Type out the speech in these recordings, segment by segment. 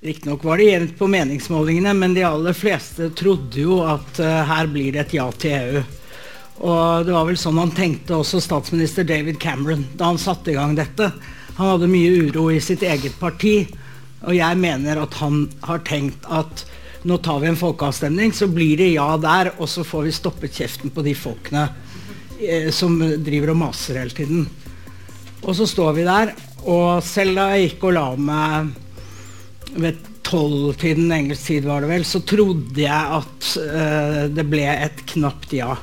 Riktignok var det jevnt på meningsmålingene, men de aller fleste trodde jo at uh, her blir det et ja til EU. Og det var vel sånn han tenkte også statsminister David Cameron da han satte i gang dette. Han hadde mye uro i sitt eget parti, og jeg mener at han har tenkt at nå tar vi en folkeavstemning, så blir det ja der, og så får vi stoppet kjeften på de folkene eh, som driver og maser hele tiden. Og så står vi der, og selv da jeg gikk og la meg ved tolvtiden engelsk tid, var det vel, så trodde jeg at uh, det ble et knapt ja.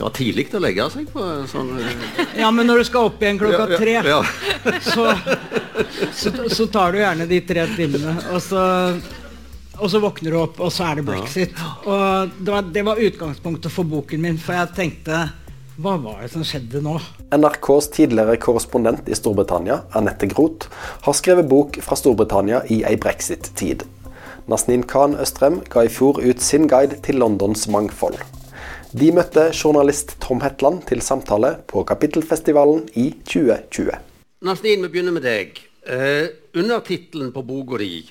Det var tidlig å legge seg på sånn uh... Ja, men når du skal opp igjen klokka tre, ja, ja, så, så, så, tar du gjerne de tre timene. Og så, og så våkner du opp, og så er det brexit. Og det var, det var utgangspunktet for boken min, for jeg tenkte hva var det som skjedde nå? NRKs tidligere korrespondent i Storbritannia, Anette Groth, har skrevet bok fra Storbritannia i ei brexit-tid. Nasnin Khan Østrem ga i fjor ut sin guide til Londons mangfold. De møtte journalist Tom Hetland til samtale på Kapittelfestivalen i 2020. Nasnin, vi begynner med deg. Eh, Undertittelen på boka di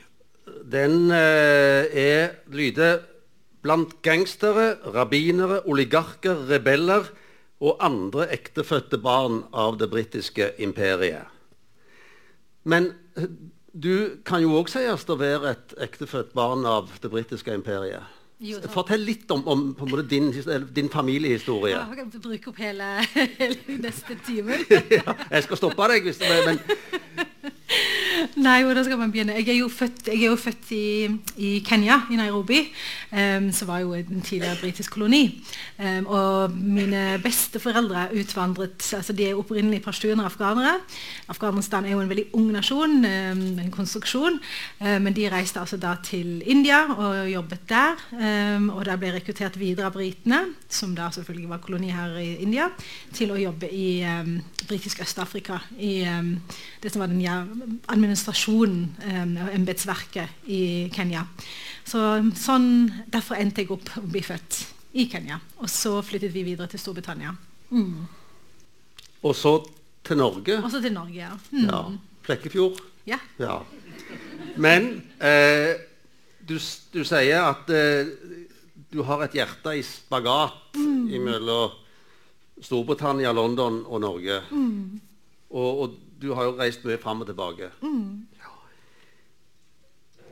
den eh, er lyder Blant gangstere, rabbinere, oligarker, rebeller og andre ektefødte barn av det britiske imperiet. Men eh, du kan jo òg sies å være et ektefødt barn av det britiske imperiet. Jo, Fortell litt om, om din, din, familiehistorie. Ja, jeg kan bruke opp hele, hele neste time. ja, jeg skal stoppe deg. hvis er, men Nei, hvordan skal man begynne? Jeg er jo født, er jo født i, i, Kenya, i Nairobi, um, som var jo en tidligere britisk koloni. Um, og mine besteforeldre utvandret altså De er opprinnelig pashtuner afghanere. Afghanistan er jo en veldig ung nasjon, um, en konstruksjon. men de reiste altså da til India og jobbet der. og der ble rekruttert videre av britene, som da selvfølgelig var koloni her i India, til å jobbe i britisk Øst-Afrika. I det som var den ja, administrasjonen eh, og embetsverket i Kenya. Så, sånn, derfor endte jeg opp å bli født i Kenya. Og så flyttet vi videre til Storbritannia. Mm. Og så til Norge? Og så til Norge, ja. Mm. ja. Flekkefjord? Ja. ja. Men eh, du, du, sier at eh, du har et hjerte i spagat mm. mellom Storbritannia, London og Norge. Mm. Og, og, du har jo reist mye fram og tilbake. Mm.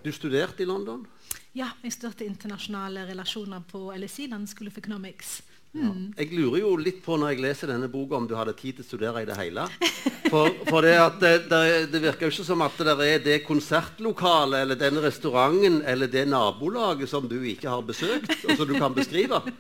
Du studerte i London? Ja, jeg studerte internasjonale relasjoner på LSI, London School of Economics. Mm. Jeg lurer jo litt på når jeg leser denne boka, om du hadde tid til å studere i det hele. For, for det, det, det, det, virker jo ikke som at det er det konsertlokalet eller den restauranten eller det nabolaget som du ikke har besøkt, og som du kan beskrive.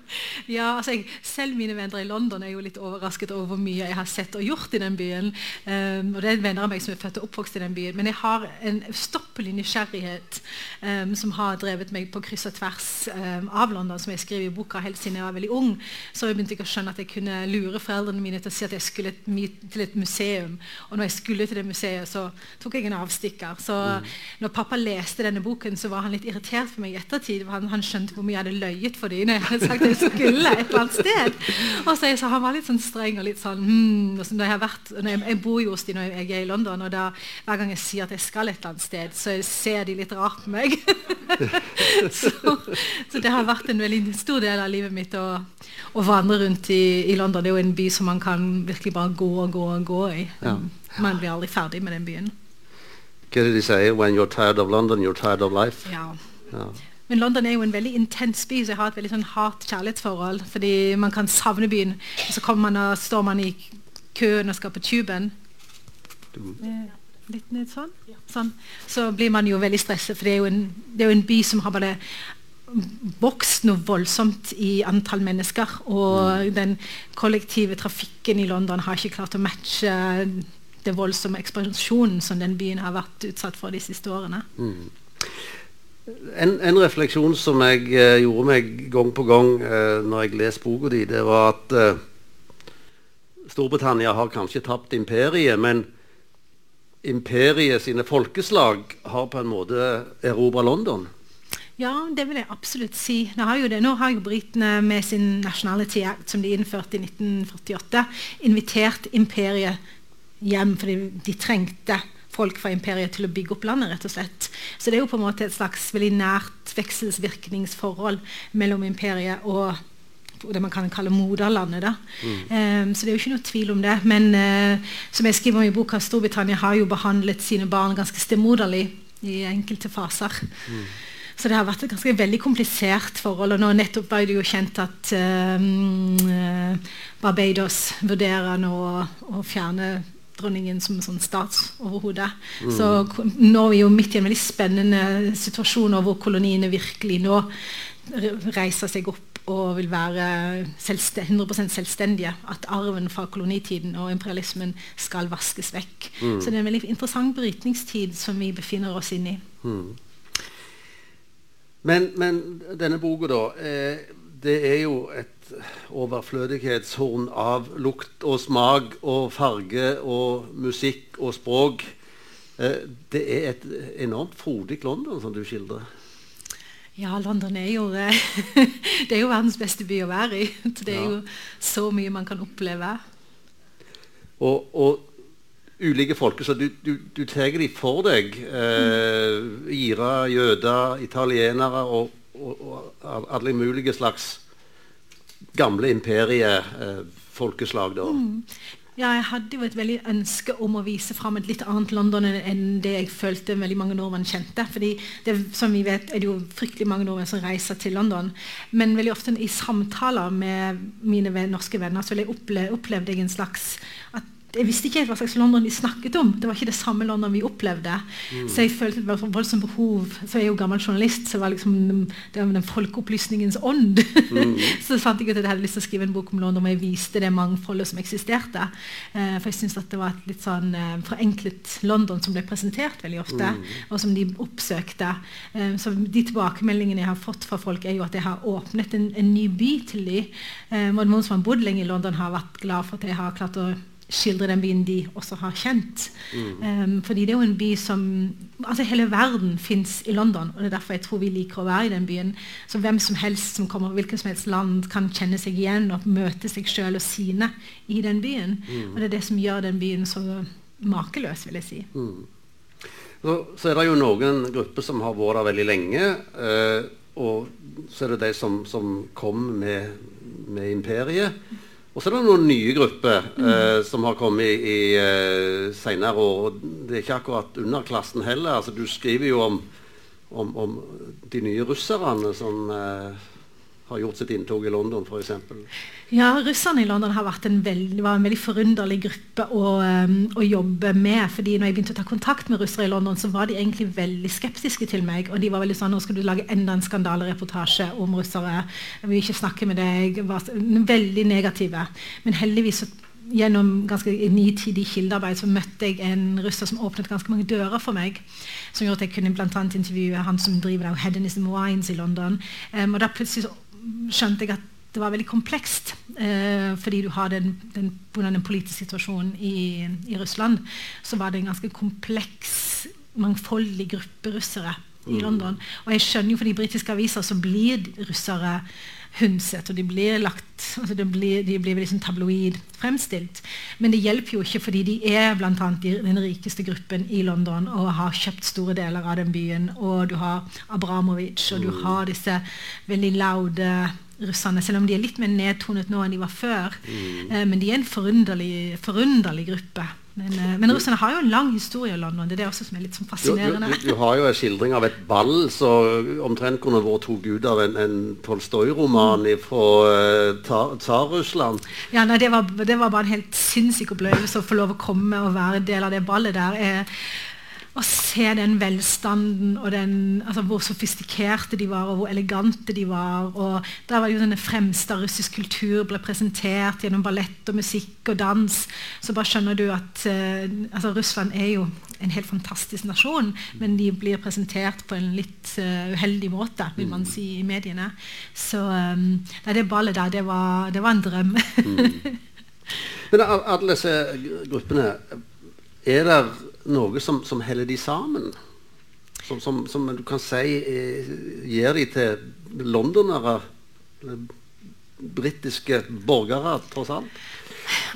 Ja, altså jeg, Selv mine venner i London er jo litt overrasket over hvor mye jeg har sett og gjort i den byen. Um, og det er venner av meg som er født og oppvokst i den byen. Men jeg har en ustoppelig nysgjerrighet um, som har drevet meg på kryss og tvers um, av London, som jeg skriver i boka helt siden jeg var veldig ung så jeg begynte jeg å skjønne at jeg kunne lure foreldrene mine til å si at jeg skulle til et museum. Og når jeg skulle til det museet, så tok jeg en avstikker. Så mm. når pappa leste denne boken, så var han litt irritert for meg i ettertid. Han, han skjønte hvor mye jeg hadde løyet for dem når jeg hadde sagt at jeg skulle et eller annet sted. Og så, så Han var litt sånn streng og litt sånn hmm, og når jeg, har vært, jeg, jeg, bor jo hos dem når jeg er i London, og da, hver gang jeg sier at jeg skal et eller annet sted, så ser de litt rart på meg. så, så, det har vært en veldig stor del av livet mitt å, å vandre rundt i, i, London. Det er jo en by som man kan virkelig bare gå og gå og gå i. Ja. Man blir aldri ferdig med den byen. Hva er det de sier? When you're tired of London, you're tired of life? Ja. ja. Men London er jo en veldig intens by, så jeg har et veldig sånn hat-kjærlighetsforhold. Fordi man kan savne byen, og så man og, står man i køen og skal på tuben. Litt ned sånn. sånn. Så blir man jo veldig stresset, for det er jo en, det er jo en by som har bare vokst noe voldsomt i antall mennesker. Og mm. den kollektive trafikken i London har ikke klart å matche det voldsomme ekspansjonen som den byen har vært utsatt for de siste årene. Mm. En, en, refleksjon som jeg eh, gjorde meg gang på gang eh, når jeg leste boka di, det var at eh, Storbritannia har kanskje tapt imperiet, men imperiet sine folkeslag har på en måte erobra London. Ja, det vil jeg absolutt si. Nå har jo, det, nå har jo britene med sin Nationality Act, som de innførte i 1948, invitert imperiet hjem fordi de trengte folk fra imperiet til å bygge opp landet. rett og slett. Så det er jo på en måte et slags veldig nært vekselsvirkningsforhold mellom imperiet og det man kan kalle moderlandet. da. Mm. Um, så det er jo ikke noe tvil om det. Men uh, som jeg skriver om i boka, Storbritannia har jo behandlet sine barn ganske stemoderlig i enkelte faser. Mm. Så det har vært et ganske veldig komplisert forhold. Og nå nettopp var det jo kjent at um, Barbados vurderer nå å fjerne dronningen som sånn statsoverhode. Mm. Så nå er vi jo midt i en veldig spennende situasjon hvor koloniene virkelig nå reiser seg opp og vil være selvstend 100% selvstendige. At arven fra kolonitiden og imperialismen skal vaskes vekk. Mm. Så det er en veldig interessant brytningstid som vi befinner oss inne i. Mm. Men, men, denne boka, da. Eh, det er jo et overflødighetshorn av lukt og smak og farge og musikk og språk. Eh, det er et enormt frodig London som du skildrer. Ja, London er jo, eh, det er jo verdens beste by å være i. Det er jo så mye man kan oppleve. Og, og ulike folke, så du, du, du tar dem for deg. Eh, ira, jøder, italienere og, og, og, alle mulige slags gamle imperiefolkeslag. Eh, mm. Ja, jeg hadde jo et veldig ønske om å vise fram et litt annet London enn det jeg følte veldig mange nordmenn kjente. fordi det, som vi vet er det jo fryktelig mange nordmenn som reiser til London. Men veldig ofte i samtaler med mine norske venner så opplevde jeg en slags at jeg visste ikke hva slags London de snakket om. Det var ikke det samme London vi opplevde. Mm. Så jeg følte det var et voldsomt behov. Så jeg er jo gammel journalist, så det var liksom det var den folkeopplysningens ånd. Mm. så fant jeg ut at jeg hadde lyst til å skrive en bok om London og jeg viste det mangfoldet som eksisterte. Eh, for jeg syns det var et litt sånn eh, forenklet London som ble presentert veldig ofte, mm. og som de oppsøkte. Eh, så de tilbakemeldingene jeg har fått fra folk, er jo at jeg har åpnet en, en ny by til dem. Eh, noen som har bodd lenge i London, har vært glad for at jeg har klart å skildre den byen de også har kjent. Mm. Um, fordi det er jo en by som altså Hele verden fins i London, og det er derfor jeg tror vi liker å være i den byen. Så hvem som helst som kommer fra hvilket som helst land, kan kjenne seg igjen og møte seg sjøl og sine i den byen. Mm. Og det er det som gjør den byen så makeløs, vil jeg si. Mm. Så, så, er det jo noen grupper som har vært der veldig lenge. Uh, og så er det de som, som kom med, med imperiet. Og så er det noen nye grupper eh, som har kommet i, i eh, senere år. Det er ikke akkurat underklassen heller. Altså, du skriver jo om, om, om de nye russerne som eh, har gjort sitt inntog i London, f.eks. Ja, russerne i London veldig, var en veldig forunderlig gruppe å, um, å, jobbe med. fordi når jeg begynte å ta kontakt med russere i London, så var de egentlig veldig skeptiske til meg. Og de var veldig sånn nå skal du lage enda en skandalereportasje om russere. Jeg vil ikke snakke med deg. Var veldig negative. Men heldigvis gjennom ganske nitidig kildearbeid så møtte jeg en russer som åpnet ganske mange dører for meg. Som gjorde at jeg kunne blant annet intervjue han som driver Hedonism Wines i London. Um, og da plutselig så skjønte jeg at det var veldig komplekst. Eh, fordi du har den, den, den politiske situasjonen i, i, Russland, så var det en ganske kompleks, mangfoldig gruppe russere i mm. London. Og jeg skjønner jo for de britiske aviser så blir russere hundset, og de blir lagt altså de blir, de blir liksom tabloid fremstilt. Men det hjelper jo ikke, fordi de er bl.a. den rikeste gruppen i London og har kjøpt store deler av den byen. Og du har Abramovic, og du mm. har disse veldig laude russerne, selv om de er litt mer nedtonet nå enn de var før. Mm. Eh, men de er en forunderlig, forunderlig gruppe. Men, eh, men russerne har jo en lang historie i London. Det er det også som er litt sånn fascinerende. Du, du, du, har jo en skildring av et ball som omtrent kunne vært tatt ut av en, en Tolstoy-roman fra uh, Tsar-Russland. Ja, nei, det var, det var, bare en helt sinnssyk opplevelse å få lov å komme og være en del av det ballet der. Eh, å se den velstanden og den, altså hvor sofistikerte de var, og hvor elegante de var. og Der var jo denne fremste av russisk kultur ble presentert gjennom ballett og musikk og dans. Så bare skjønner du at uh, altså Russland er jo en helt fantastisk nasjon, men de blir presentert på en litt uh, uheldig måte, vil man si i mediene. Så um, det ballet der, det var, det var en drøm. mm. Men av alle disse gruppene, er det noe som, som heller de sammen. Som, som, som, du kan si eh, gir de til londonere, britiske borgere, tross alt.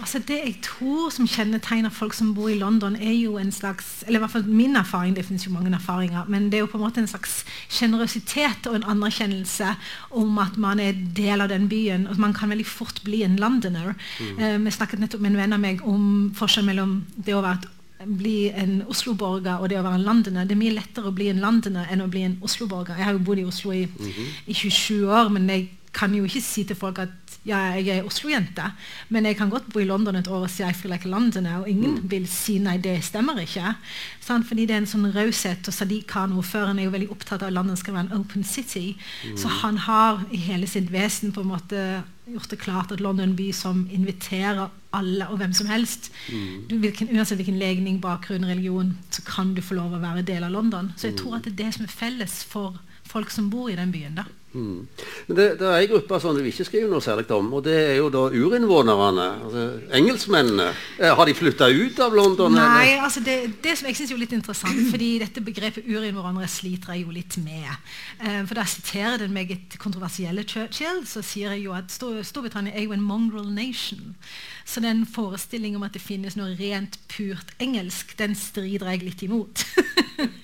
Altså det jeg tror som kjennetegner folk som bor i London, er jo en slags eller i hvert fall min erfaring, det finnes jo mange erfaringer, men det er jo på en måte en slags sjenerøsitet og en anerkjennelse om at man er del av den byen. og Man kan veldig fort bli en londoner. Mm. Eh, vi snakket nettopp med en venn av meg om forskjellen mellom det å være bli en Oslo-borger og det å være en londoner. Det er mye lettere å bli en londoner enn å bli en Oslo-borger. Jeg har jo bodd i Oslo i, mm -hmm. i 27 år, men jeg kan jo ikke si til folk at ja, jeg er Oslo-jente, men jeg kan godt bo i London et år og si I feel like London, Londoner, og ingen mm. vil si nei, det stemmer ikke. Sant? fordi det er en sånn raushet. Og Sadiq Khan, ordføreren, er jo veldig opptatt av at London skal være en open city. Mm. Så han har i hele sitt vesen på en måte gjort det klart at London by som inviterer alle og hvem som helst. Mm. Du, hvilken, uansett hvilken legning, bakgrunn, religion, så kan du få lov å være del av London. Så jeg tror at det er det som er felles for folk som bor i den byen. da. Mm. Men det, det, er en gruppe som vi ikke skriver noe særlig om, og det er jo da urinnvånerne. Altså, engelskmennene. Har de flytta ut av London? Nei, altså det, det, som jeg syns er litt interessant, fordi dette begrepet urinnvånere sliter jeg jo litt med. Um, for da siterer den meget kontroversielle Churchill, så sier jeg jo at Storbritannia er jo en mongrel nation. Så den forestillingen om at det finnes noe rent purt engelsk, den strider jeg litt imot.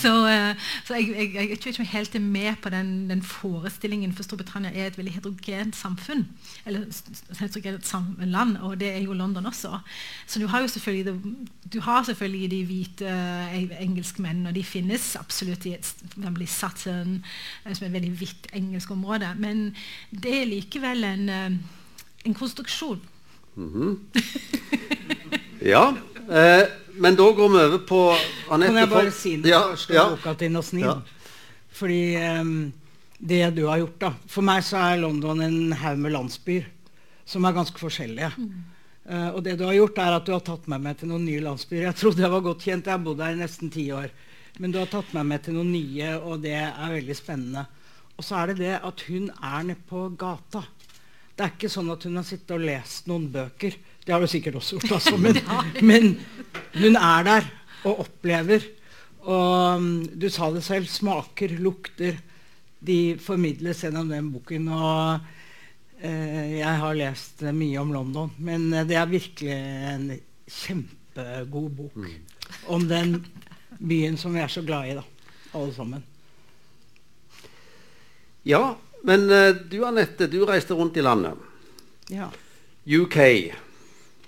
så, uh, så jeg, jeg, jeg, tror ikke vi helt er med på den, den, forestillingen, for Storbritannia er et veldig heterogent samfunn. Eller heterogent land, og det er jo London også. Så du har jo selvfølgelig, du har selvfølgelig de hvite uh, engelskmennene, og de finnes absolutt i et Sutton, uh, som er et veldig hvitt engelsk område. Men det er likevel en, en konstruksjon. Mm -hmm. ja. Eh, men da går vi over på Anette Kan jeg bare si noe ja, første ja. boka til Nasnin? Ja. Fordi um, det du har gjort, da For meg så er London en haug med landsbyer som er ganske forskjellige. Mm. Uh, og det du har gjort, er at du har tatt meg med til noen nye landsbyer. Jeg trodde jeg var godt kjent, jeg har bodd her i nesten ti år. Men du har tatt meg med til noen nye, og det er veldig spennende. Og så er det det at hun er nede på gata. Det er ikke sånn at hun har sittet og lest noen bøker. Det har du sikkert også gjort, altså. Men, men hun er der og opplever. Og um, du sa det selv. Smaker, lukter. De formidles gjennom den boken. Og eh, jeg har lest mye om London, men eh, det er virkelig en kjempegod bok mm. om den byen som vi er så glad i, da, alle sammen. Ja, men uh, du Anette, du reiste rundt i landet. Ja. UK,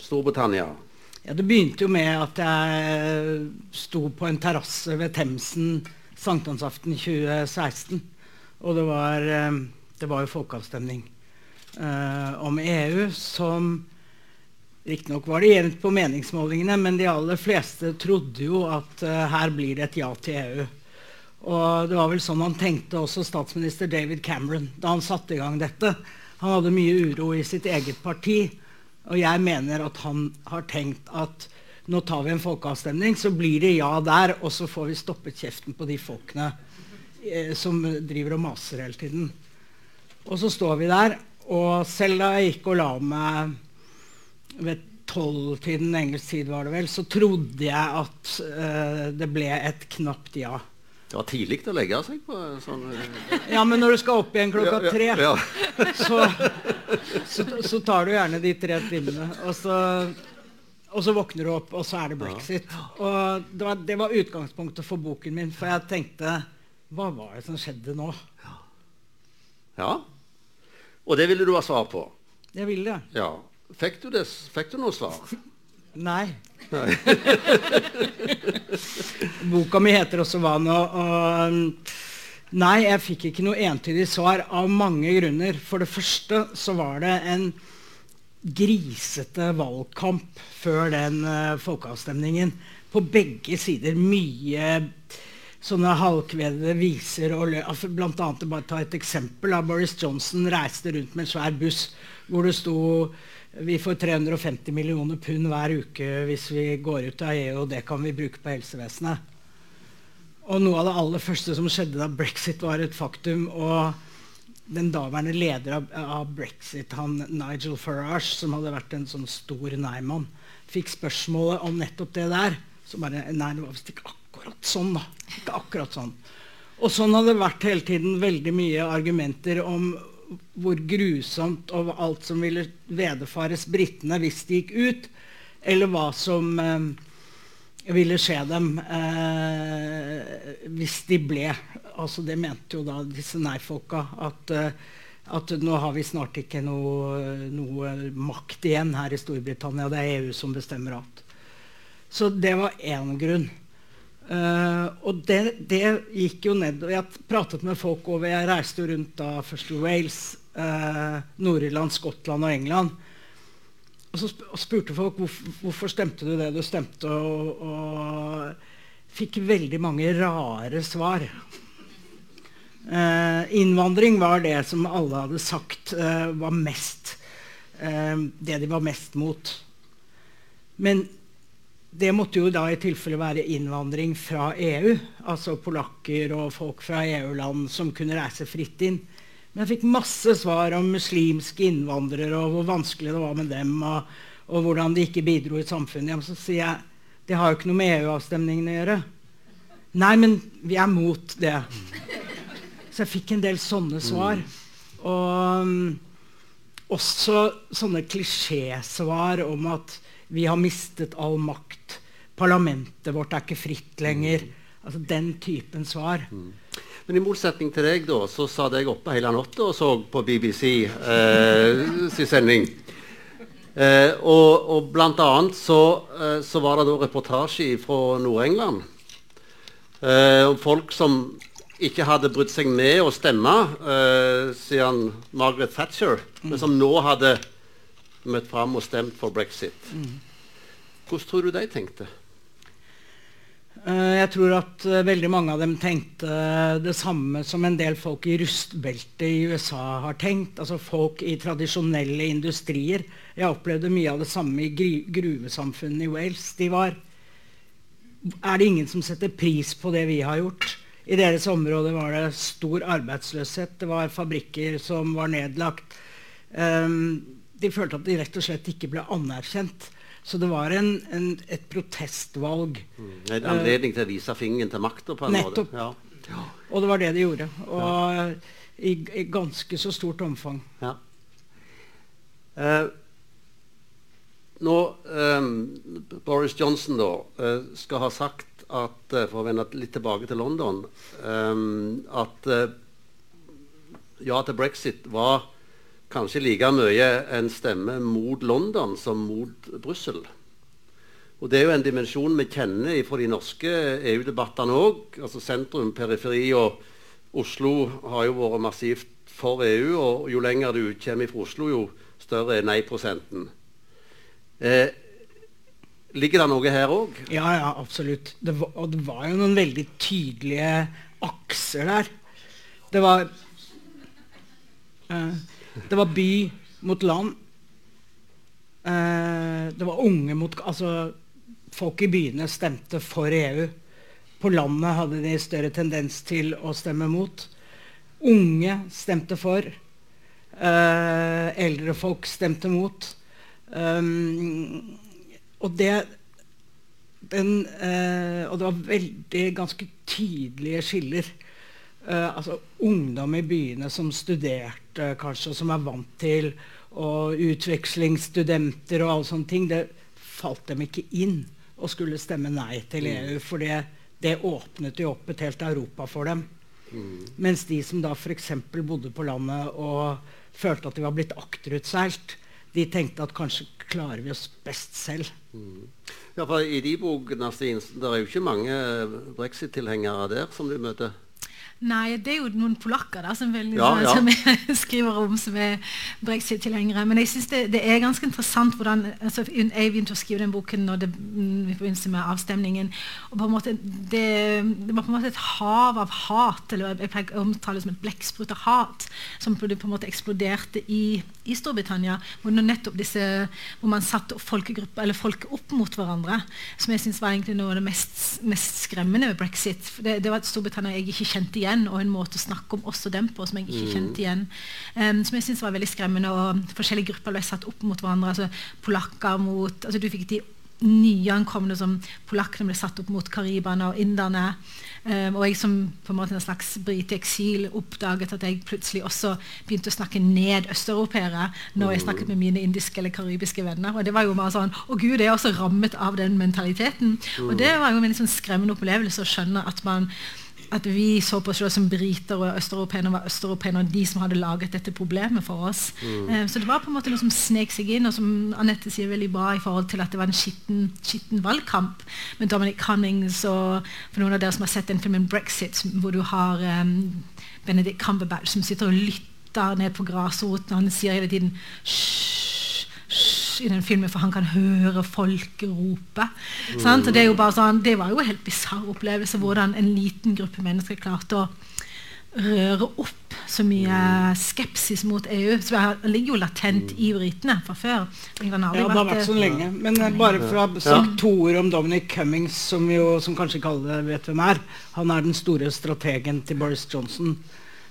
Storbritannia. Ja, Det begynte jo med at jeg sto på en terrasse ved Themsen sankthansaften 2016. Og det var, uh, det var jo folkeavstemning uh, om EU som Riktignok var det jevnt på meningsmålingene, men de aller fleste trodde jo at her blir det et ja til EU. Og det var vel sånn han tenkte også statsminister David Cameron da han satte i gang dette. Han hadde mye uro i sitt eget parti. Og jeg mener at han har tenkt at nå tar vi en folkeavstemning, så blir det ja der, og så får vi stoppet kjeften på de folkene eh, som driver og maser hele tiden. Og så står vi der, og selv da jeg gikk og la meg ved tolvtiden engelsk tid, var det vel, så trodde jeg at eh, det ble et knapt ja. Det var tidlig å legge seg på sånn eh, Ja, men når du skal opp igjen klokka tre, ja, ja, så, så, så, tar du gjerne de tre timene. Og så, og så, våkner du opp, og så er det brexit. Og det var, det var, utgangspunktet for boken min, for jeg tenkte Hva var det som skjedde nå? Ja. Og det ville du ha svar på? Jeg ville det. Ja. Fikk du, det, fikk du noe svar? Nei. Nei. Boka mi heter også 'Hva nå?' Og nei, jeg fikk ikke noe entydig svar av mange grunner. For det første så var det en grisete valgkamp før den uh, folkeavstemningen. På begge sider mye sånne halvkvedede viser. og Blant annet, bare ta et eksempel. Da Boris Johnson reiste rundt med en svær buss hvor det sto vi får 350 millioner pund hver uke hvis vi går ut av EU, og det kan vi bruke på helsevesenet. Og noe av det aller første som skjedde da brexit var et faktum, og den daværende leder av, av brexit, han Nigel Farage, som hadde vært en sånn stor nei-mann, fikk spørsmålet om nettopp det der. Så bare Nei, det var visst ikke akkurat sånn, da. Ikke akkurat sånn. Og sånn hadde det vært hele tiden veldig mye argumenter om hvor grusomt og alt som ville vederfares britene hvis de gikk ut, eller hva som eh, ville skje dem eh, hvis de ble. Altså Det mente jo da disse nei-folka. At, eh, at nå har vi snart ikke noe, noe, makt igjen her i Storbritannia. Det er EU som bestemmer alt. Så det var én grunn. Uh, og det, det, gikk jo ned. og Jeg pratet med folk over Jeg reiste jo rundt da først i Wales, uh, Nord-Irland, Skottland og England. Og så spurte folk hvorfor, hvorfor stemte du det du stemte, og, og fikk veldig mange rare svar. Uh, innvandring var det som alle hadde sagt var mest det de var mest mot. Men det måtte jo da i tilfelle være innvandring fra EU. Altså polakker og folk fra EU-land som kunne reise fritt inn. Men jeg fikk masse svar om muslimske innvandrere og hvor vanskelig det var med dem. Og, og hvordan de ikke bidro i samfunnet. Ja, så sier jeg det har jo ikke noe med EU-avstemningen å gjøre. Nei, men vi er mot det. Så jeg fikk en del sånne svar. Og um, også sånne klisjésvar om at vi har mistet all makt. Parlamentet vårt er ikke fritt lenger. Altså Den typen svar. Mm. Men i motsetning til deg, da, så satt jeg oppe hele natta og så på BBC eh, sin sending. Eh, og, og, blant annet så, eh, så, var det da reportasje fra Nord-England. Eh, om folk som ikke hadde brydd seg med å stemme eh, siden Margaret Thatcher, men som nå hadde møtt fram og stemt for brexit. Hvordan tror du de tenkte? Uh, jeg tror at uh, veldig mange av dem tenkte det samme som en del folk i rustbeltet i USA har tenkt. Altså folk i tradisjonelle industrier. Jeg opplevde mye av det samme i gruvesamfunnet i Wales. De var Er det ingen som setter pris på det vi har gjort? I deres område var det stor arbeidsløshet. Det var fabrikker som var nedlagt. Um, de følte at de rett og slett ikke ble anerkjent. Så det var en, en, et protestvalg. Mm. En anledning til å vise fingeren til makta på en Nettopp. måte. Ja. Ja. Og det var det de gjorde. Og ja. i, i, ganske så stort omfang. Ja. Eh, nå eh, Boris Johnson da, eh, skal ha sagt at, eh, for å vende litt tilbake til London, eh, at eh, ja til brexit var kanskje like mye en stemme mot London som mot Brussel. Og Det er jo en dimensjon vi kjenner fra de norske EU-debattene òg. Altså sentrum, periferi og Oslo har jo vært massivt for EU. Og jo lenger du kommer fra Oslo, jo større er nei-prosenten. Eh, ligger det noe her òg? Ja, ja, absolutt. Det var, og det var jo noen veldig tydelige akser der. Det var eh, det var by mot land. Eh, det var unge mot Altså, folk i byene stemte for EU. På landet hadde de større tendens til å stemme mot. Unge stemte for. Eh, eldre folk stemte mot. Um, og det den, eh, Og det var veldig ganske tydelige skiller. Eh, altså ungdom i byene som studerte, kanskje, og som er vant til og utvekslingsstudenter og alle sånne ting, det falt dem ikke inn å skulle stemme nei til mm. EU. For det, det, åpnet jo opp et helt Europa for dem. Mm. Mens de som da f.eks. bodde på landet og følte at de var blitt akterutseilt, de tenkte at kanskje klarer vi oss best selv. Mm. Ja, for I de bokene det er jo ikke mange brexit-tilhengere der som du møter? Nei, det er jo noen polakker da, som, vil, ja, ja. som jeg skriver om, som er brexit-tilhengere. Men jeg synes det, det, er ganske interessant hvordan altså, Jeg begynte å skrive den boken når det, mm, i forbindelse med avstemningen. og på en måte, det, det, var på en måte et hav av hat, eller jeg pleier å omtale det som et blekksprut av hat, som på en måte eksploderte i, i Storbritannia. Hvor, nettopp disse, hvor man satte folkegrupper, eller folk opp mot hverandre. Som jeg syns var egentlig noe av det mest, mest skremmende med brexit. Det, det var et Storbritannia jeg ikke kjente igjen igjen, og en måte å snakke om også dem på som jeg ikke mm. kjente igjen. Um, som jeg syntes var veldig skremmende. og Forskjellige grupper ble satt opp mot hverandre. altså Polakker mot altså Du fikk de nyankomne som polakkene ble satt opp mot kariberne og inderne. Um, og jeg som på en måte en slags brite eksil oppdaget at jeg plutselig også begynte å snakke ned østeuropeere når jeg snakket med mine indiske eller karibiske venner. Og det var jo bare sånn Å gud, jeg er også rammet av den mentaliteten. Og det var jo en sånn skremmende opplevelse å skjønne at man at vi så på oss selv som briter og østeuropeere var østeuropeere og de som hadde laget dette problemet for oss. Mm. Eh, så det var på en måte noe som snek seg inn, og som Anette sier veldig bra i forhold til at det var en skitten, skitten valgkamp med Dominic Cunnings og for noen av dere som har sett den filmen 'Brexit', hvor du har um, Benedict Cumberbatch som sitter og lytter ned på grasroten, og han sier hele tiden i den filmen, for han kan høre folk rope. Mm. det, sånn, det, var jo en helt bisarr opplevelse hvordan en liten gruppe mennesker klarte å røre opp så mye skepsis mot EU. Så det ligger jo latent i britene fra før. ja, det har vært sånn lenge. Men eh, bare for å ha sagt to ord om Dominic Cummings, som, jo, som kanskje ikke alle vet hvem er. Han er den store strategen til Boris Johnson.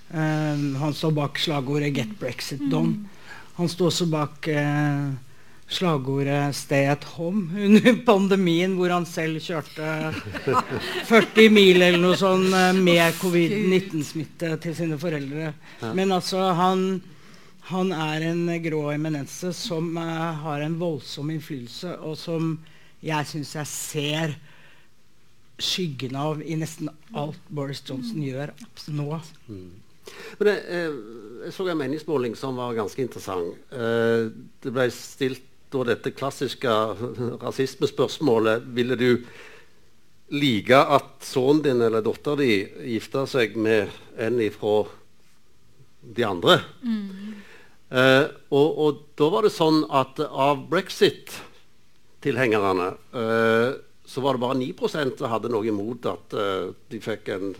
Um, han står bak slagordet 'Get Brexit Done'. Mm. Han står også bak uh, slagordet 'Stay at home' under pandemien, hvor han selv kjørte 40 mil eller noe sånt eh, med covid-19-smitte til sine foreldre. Men altså, han, han er en grå eminense som uh, har en voldsom innflytelse, og som jeg syns jeg ser skyggen av i nesten alt Boris Johnson gjør nå. Mm. Men jeg, eh, jeg, så en meningsmåling som var ganske interessant. det ble stilt da dette klassiske rasismespørsmålet Ville du like at sønnen din eller datteren din gifta seg med en ifra de andre? Mm. Eh, og, og, da var det sånn at av brexit-tilhengerne eh, så var det bare 9 som hadde noe imot at eh, de fikk en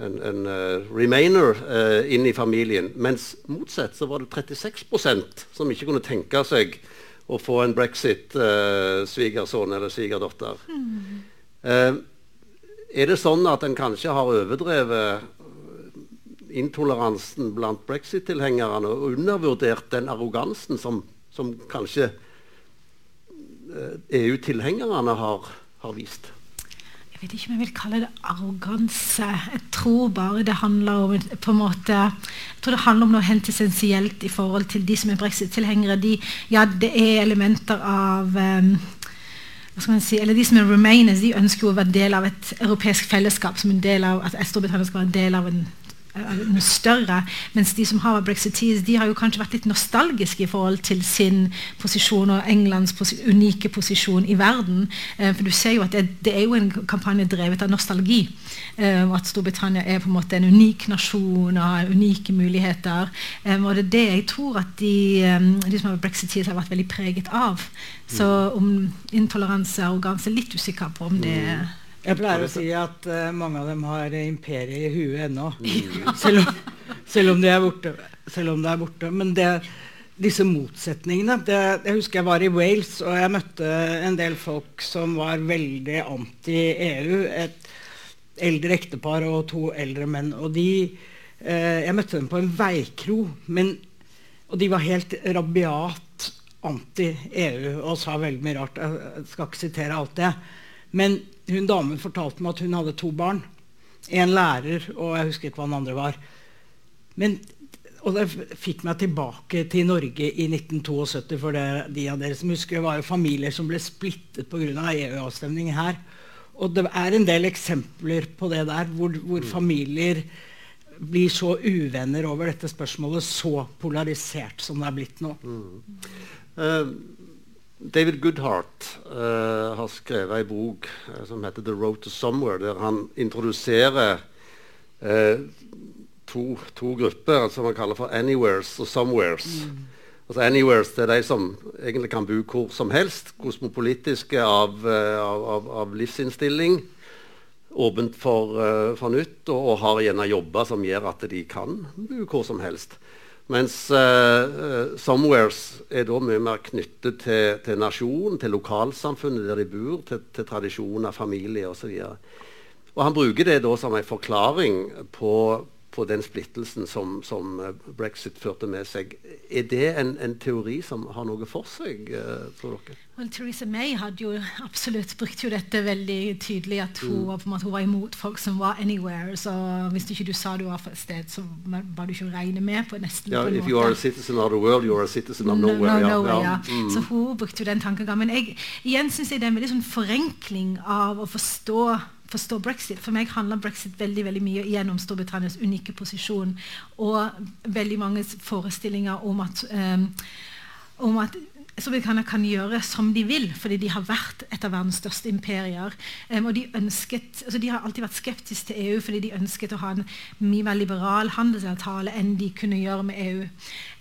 en, en uh, remainer uh, inn i familien. Mens motsatt så var det 36% som ikke kunne tenke seg å få en brexit-svigersønn uh, eller svigerdatter. Mm. er det sånn at en kanskje har overdrevet intoleransen blant brexit-tilhengerne og undervurdert den arrogansen som, som kanskje EU-tilhengerne har, har vist? Jeg vet ikke om jeg vil kalle det arroganse. Jeg tror bare det handler om på en måte, jeg tror det handler om noe helt essensielt i forhold til de som er brexit-tilhengere. De, ja, det er elementer av um, si, eller De som er remainers, de ønsker jo å være del av et europeisk fellesskap. som en del av, at Storbritannia skal være en del av en noe større. Mens de som har brexitees, de har jo kanskje vært litt nostalgiske i forhold til sin posisjon og Englands pos unike posisjon i verden. Eh, for du ser jo at det, det, er jo en kampanje drevet av nostalgi. Eh, og at Storbritannia er på en måte en unik nasjon og har unike muligheter. Eh, og det er det jeg tror at de, eh, de som har vært brexitees, har vært veldig preget av. Så om intoleranse og arroganse litt usikker på om det er mm. Jeg pleier å si at uh, mange av dem har imperiet i huet ennå. Mm. selv, selv, om de er borte. Selv om det er borte. Men det, disse motsetningene det, Jeg husker jeg var i Wales, og jeg møtte en del folk som var veldig anti-EU. Et eldre ektepar og to eldre menn. Og de, uh, jeg møtte dem på en veikro. Men, og de var helt rabiat anti-EU og sa veldig mye rart. Jeg skal ikke sitere alt det. Men hun damen fortalte meg at hun hadde to barn. En lærer, og jeg husker ikke hva den andre var. Men, og det fikk meg tilbake til Norge i 1972. For det, de av dere som husker, var jo familier som ble splittet pga. EU-avstemning her. Og det er en del eksempler på det der, hvor, hvor mm. familier blir så uvenner over dette spørsmålet, så polarisert som det er blitt nå. Mm. Uh, David Goodhart uh, har skrevet en bok uh, som heter 'The Road to Somewhere', der han introduserer uh, to, to, grupper som han kaller for 'anywheres' og 'somewheres'. Mm. Altså 'Anywheres' det er de som egentlig kan bo hvor som helst. Kosmopolitiske av, av, av livsinnstilling. Åpent for, for nytt, og, og, har gjerne jobber som gjør at de kan bo hvor som helst. Mens uh, Somewheres er da mye mer knyttet til, til nasjonen, til lokalsamfunnet der de bor, til, til tradisjoner, familie osv. Og, og han bruker det da som en forklaring på, på den splittelsen som, som, eh, brexit førte med seg. Er det en, en teori som har noe for seg, uh, tror dere? Well, Theresa May hadde jo absolutt brukt jo dette veldig tydelig, at hun, mm. var, hun var imot folk som var anywhere. Så hvis ikke du sa du var fra et sted, så var du ikke å regne med på nesten yeah, på en if måte. you are a citizen of the world, you are a citizen of nowhere. No, no, nowhere ja. Ja. Mm. Så hun brukte jo den tankegangen. Men jeg, igjen syns jeg det er en veldig sånn forenkling av å forstå forstå brexit. For meg handler brexit veldig veldig mye gjennom Storbritannias unike posisjon og veldig mange forestillinger om at, um, om at Storbritannia kan gjøre som de vil, fordi de har vært et av verdens største imperier. Um, og de, ønsket, altså de har alltid vært skeptiske til EU fordi de ønsket å ha en mye mer liberal handelsavtale enn de kunne gjøre med EU.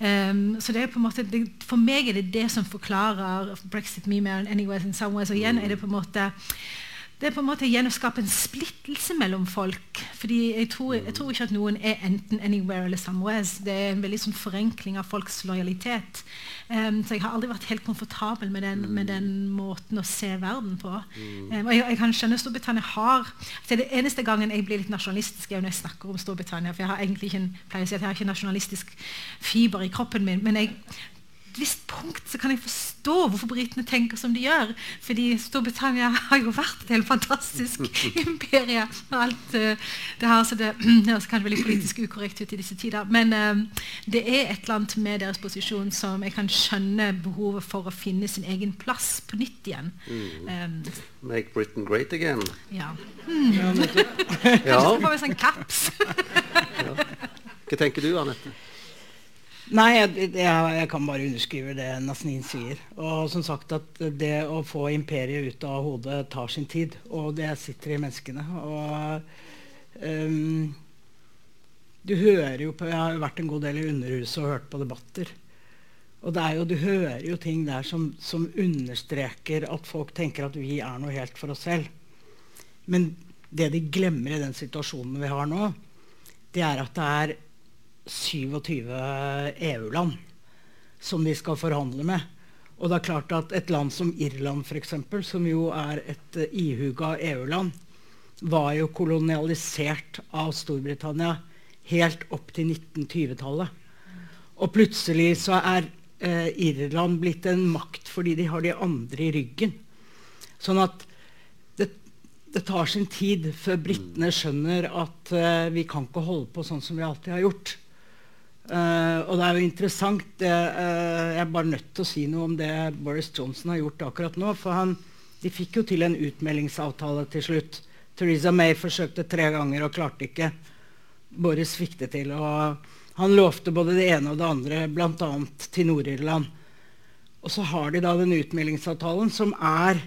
Um, så det er på en måte, det, For meg er det det som forklarer brexit mye mer enn anywhere in somewhere. Så igjen er det på en måte det er på en måte å skape en splittelse mellom folk. Fordi jeg tror, jeg tror, ikke at noen er enten anywhere eller somewhere. Det er en veldig sånn forenkling av folks lojalitet. Um, så jeg har aldri vært helt komfortabel med den, med den måten å se verden på. Um, og jeg, jeg, kan skjønne Storbritannia har så Det eneste gangen jeg blir litt nasjonalistisk, er når jeg snakker om Storbritannia. For jeg har egentlig ikke en, pleier å si at jeg har ikke nasjonalistisk fiber i kroppen min. Men jeg et visst punkt så kan jeg forstå hvorfor britene tenker som de gjør. Fordi Storbritannia har jo vært et helt fantastisk imperie. alt uh, det her, så det høres kanskje veldig politisk ukorrekt ut i disse tider. Men uh, det er et eller annet med deres posisjon som jeg kan skjønne behovet for å finne sin egen plass på nytt igjen. Mm. Um, Make Britain great again. Ja. Mm. ja. Kanskje få vi sånn caps. ja. Hva tenker du, Anette? Nei, jeg, jeg, jeg, kan bare underskrive det Nasnin sier. Og som sagt at det å få imperiet ut av hodet tar sin tid. Og det sitter i menneskene. Og um, du hører jo på Jeg har vært en god del i Underhuset og hørt på debatter. Og det er jo, du hører jo ting der som, som understreker at folk tenker at vi er noe helt for oss selv. Men det de glemmer i den situasjonen vi har nå, det er at det er 27 EU-land som de skal forhandle med. Og det er klart at et land som Irland, eksempel, som jo er et uh, ihuga EU-land, var jo kolonialisert av Storbritannia helt opp til 1920-tallet. Og plutselig så er eh, Irland blitt en makt fordi de har de andre i ryggen. Sånn at det, det tar sin tid før britene skjønner at eh, vi kan ikke holde på sånn som vi alltid har gjort. Uh, og det er jo interessant uh, Jeg er bare nødt til å si noe om det Boris Johnson har gjort akkurat nå. For han, de fikk jo til en utmeldingsavtale til slutt. Theresa May forsøkte tre ganger og klarte ikke. Boris fikk det til. Og han lovte både det ene og det andre, bl.a. til Nord-Irland. Og så har de da den utmeldingsavtalen som er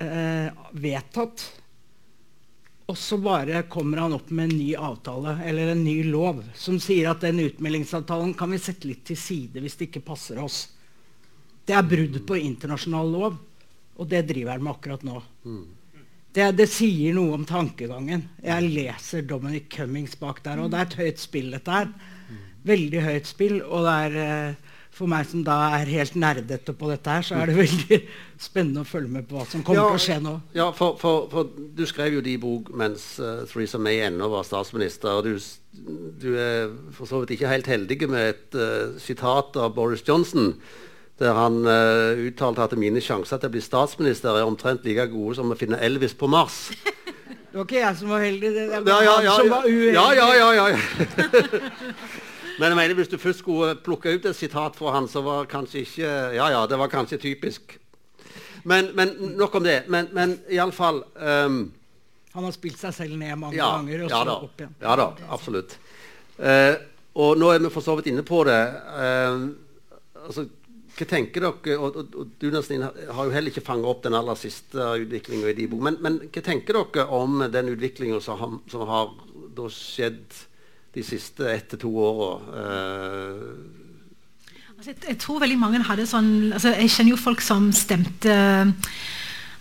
uh, vedtatt og så bare kommer han opp med en ny avtale eller en ny lov som sier at den utmeldingsavtalen kan vi sette litt til side hvis det ikke passer oss. Det er brudd på internasjonal lov, og det driver han med akkurat nå. Det, det, sier noe om tankegangen. Jeg leser Dominic Cummings bak der, og det er et høyt spill, dette her. Veldig høyt spill, og det er eh, for meg som da er helt nerdete på dette her, så er det veldig spennende å følge med på hva som kommer ja, til å skje nå. Ja, for, for, for, du skrev jo de bok mens uh, Theresa May ennå var statsminister. og du, du, er for så vidt ikke helt heldig med et uh, sitat av Boris Johnson. Der han uh, uttalte at mine sjanser til å bli statsminister er omtrent like gode som å finne Elvis på Mars. Det var ikke jeg som var heldig, det var ja, ja, han som var uheldig. Ja, ja, ja, ja. Men jeg mener, hvis du først skulle plukke ut et sitat fra han, så var kanskje ikke Ja, ja, det var kanskje typisk. Men, men nok om det. Men, men iallfall um, ehm, Han har spilt seg selv ned mange ja, ganger, og ja, så opp igjen. Ja da, absolutt. Uh, og nå er vi for så vidt inne på det. Uh, altså, hva tenker dere, og, og, og du Nastin, har jo heller ikke fanget opp den aller siste utviklinga i de bok, men, men, hva tenker dere om den utviklinga som, som, har skjedd de siste ett til to åra. Uh, altså, jeg, jeg, tror veldig mange hadde sånn altså, Jeg kjenner jo folk som stemte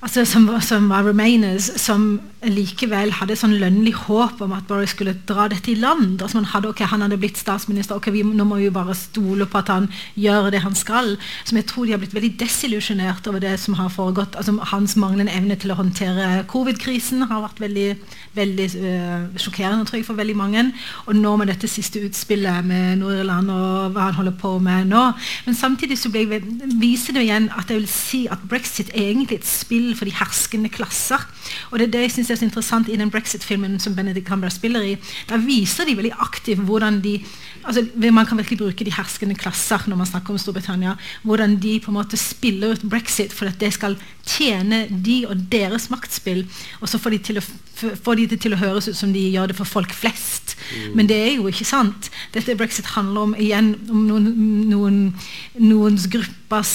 altså, som, som var remainers, som likevel hadde sånn lønnlig håp om at Boris skulle dra dette i land. Altså man hadde, ok, Han hadde blitt statsminister, ok, vi, nå må vi jo bare stole på at han gjør det han skal. Som jeg tror de har blitt veldig desillusjonert over det som har foregått. altså Hans manglende evne til å håndtere covid-krisen har vært veldig, veldig uh, sjokkerende tror jeg, for veldig mange. Og nå med dette siste utspillet med Nord-Irland og hva han holder på med nå. Men samtidig så jeg, viser det igjen at jeg vil si at brexit er egentlig et spill for de herskende klasser. Og det er det jeg synes er så interessant i den brexit-filmen som Benedict Cumber spiller i. Der viser de veldig aktivt hvordan de altså, Man kan virkelig bruke de herskende klasser når man snakker om Storbritannia. Hvordan de på en måte spiller ut brexit for at det skal tjene de og deres maktspill. Og så får de, til å, får de det til å høres ut som de gjør det for folk flest. Mm. Men det er jo ikke sant. Dette brexit handler om igjen om noen, noen, noens gruppers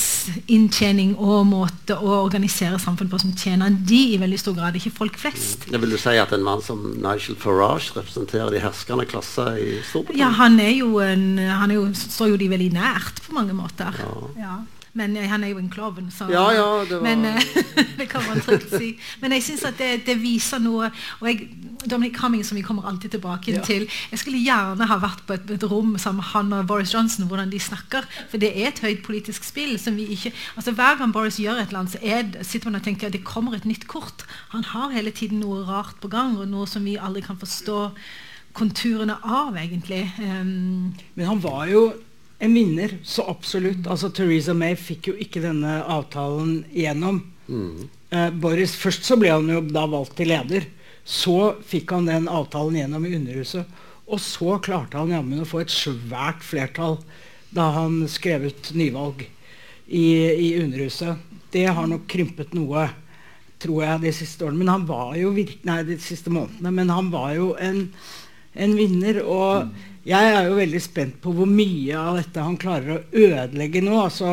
inntjening og måte å organisere samfunn på som tjener de i veldig stor grad, ikke folk flest. Mm. Vil du si at en mann som Nigel Farage representerer de herskende klasser i Storbritannia? Ja, han er jo en, han er jo, står jo de veldig nært på mange måter. Ja. Men han er jo en klovn, så ja, ja, det, men, eh, det kan man trygt si. Men jeg syns at det, det, viser noe og jeg, Dominic Cumming, som vi kommer alltid tilbake ja. til Jeg skulle gjerne ha vært på et, et, rom sammen med han og Boris Johnson, hvordan de snakker. For det er et høyt politisk spill som vi ikke altså Hver gang Boris gjør et eller annet, så er, sitter man og tenker at det kommer et nytt kort. Han har hele tiden noe rart på gang, og noe som vi aldri kan forstå konturene av, egentlig. Um, Men han var jo en vinner, så absolutt. Altså, Theresa May fikk jo ikke denne avtalen igjennom. Mm. Uh, Boris, Først så ble han jo da valgt til leder. Så fikk han den avtalen gjennom i Underhuset. Og så klarte han jammen å få et svært flertall da han skrev ut nyvalg i, i Underhuset. Det har nok krympet noe, tror jeg, de siste årene. Men han var jo virk... nei, de siste månedene. Men han var jo en, en vinner. og jeg er jo veldig spent på hvor mye av dette han klarer å ødelegge nå. Altså,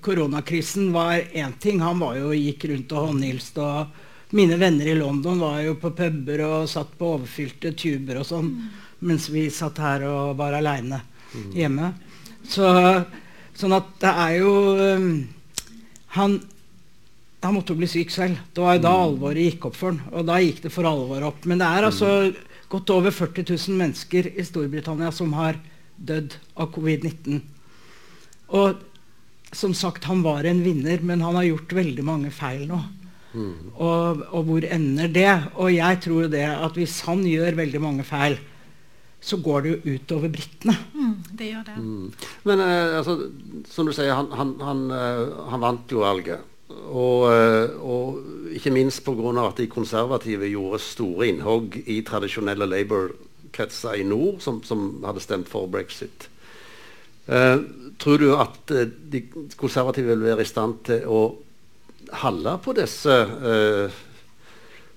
Koronakrisen var én ting. Han var jo, gikk rundt og håndhilste. og Mine venner i London var jo på puber og satt på overfylte tuber og sånn, mens vi satt her og var aleine mm. hjemme. Så, sånn at det er jo um, han, han måtte jo bli syk selv. Det var jo da alvoret gikk opp for han. Og da gikk det for alvor opp. Men det er altså gått over 40 000 mennesker i Storbritannia som har dødd av covid-19. Og som sagt, han var en vinner, men han har gjort veldig mange feil nå. Mm. Og, og, hvor ender det? Og jeg tror det at hvis han gjør veldig mange feil, så går det jo utover britene. Mm, det gjør det. Mm. Men uh, altså, som du sier, han, han, han, uh, han vant jo valget. Og, uh, og ikke minst pga. at de konservative gjorde store innhogg i tradisjonelle Labour-kretser i nord, som, som, hadde stemt for brexit. Uh, tror du at uh, de konservative vil være i stand til å holde på disse, uh,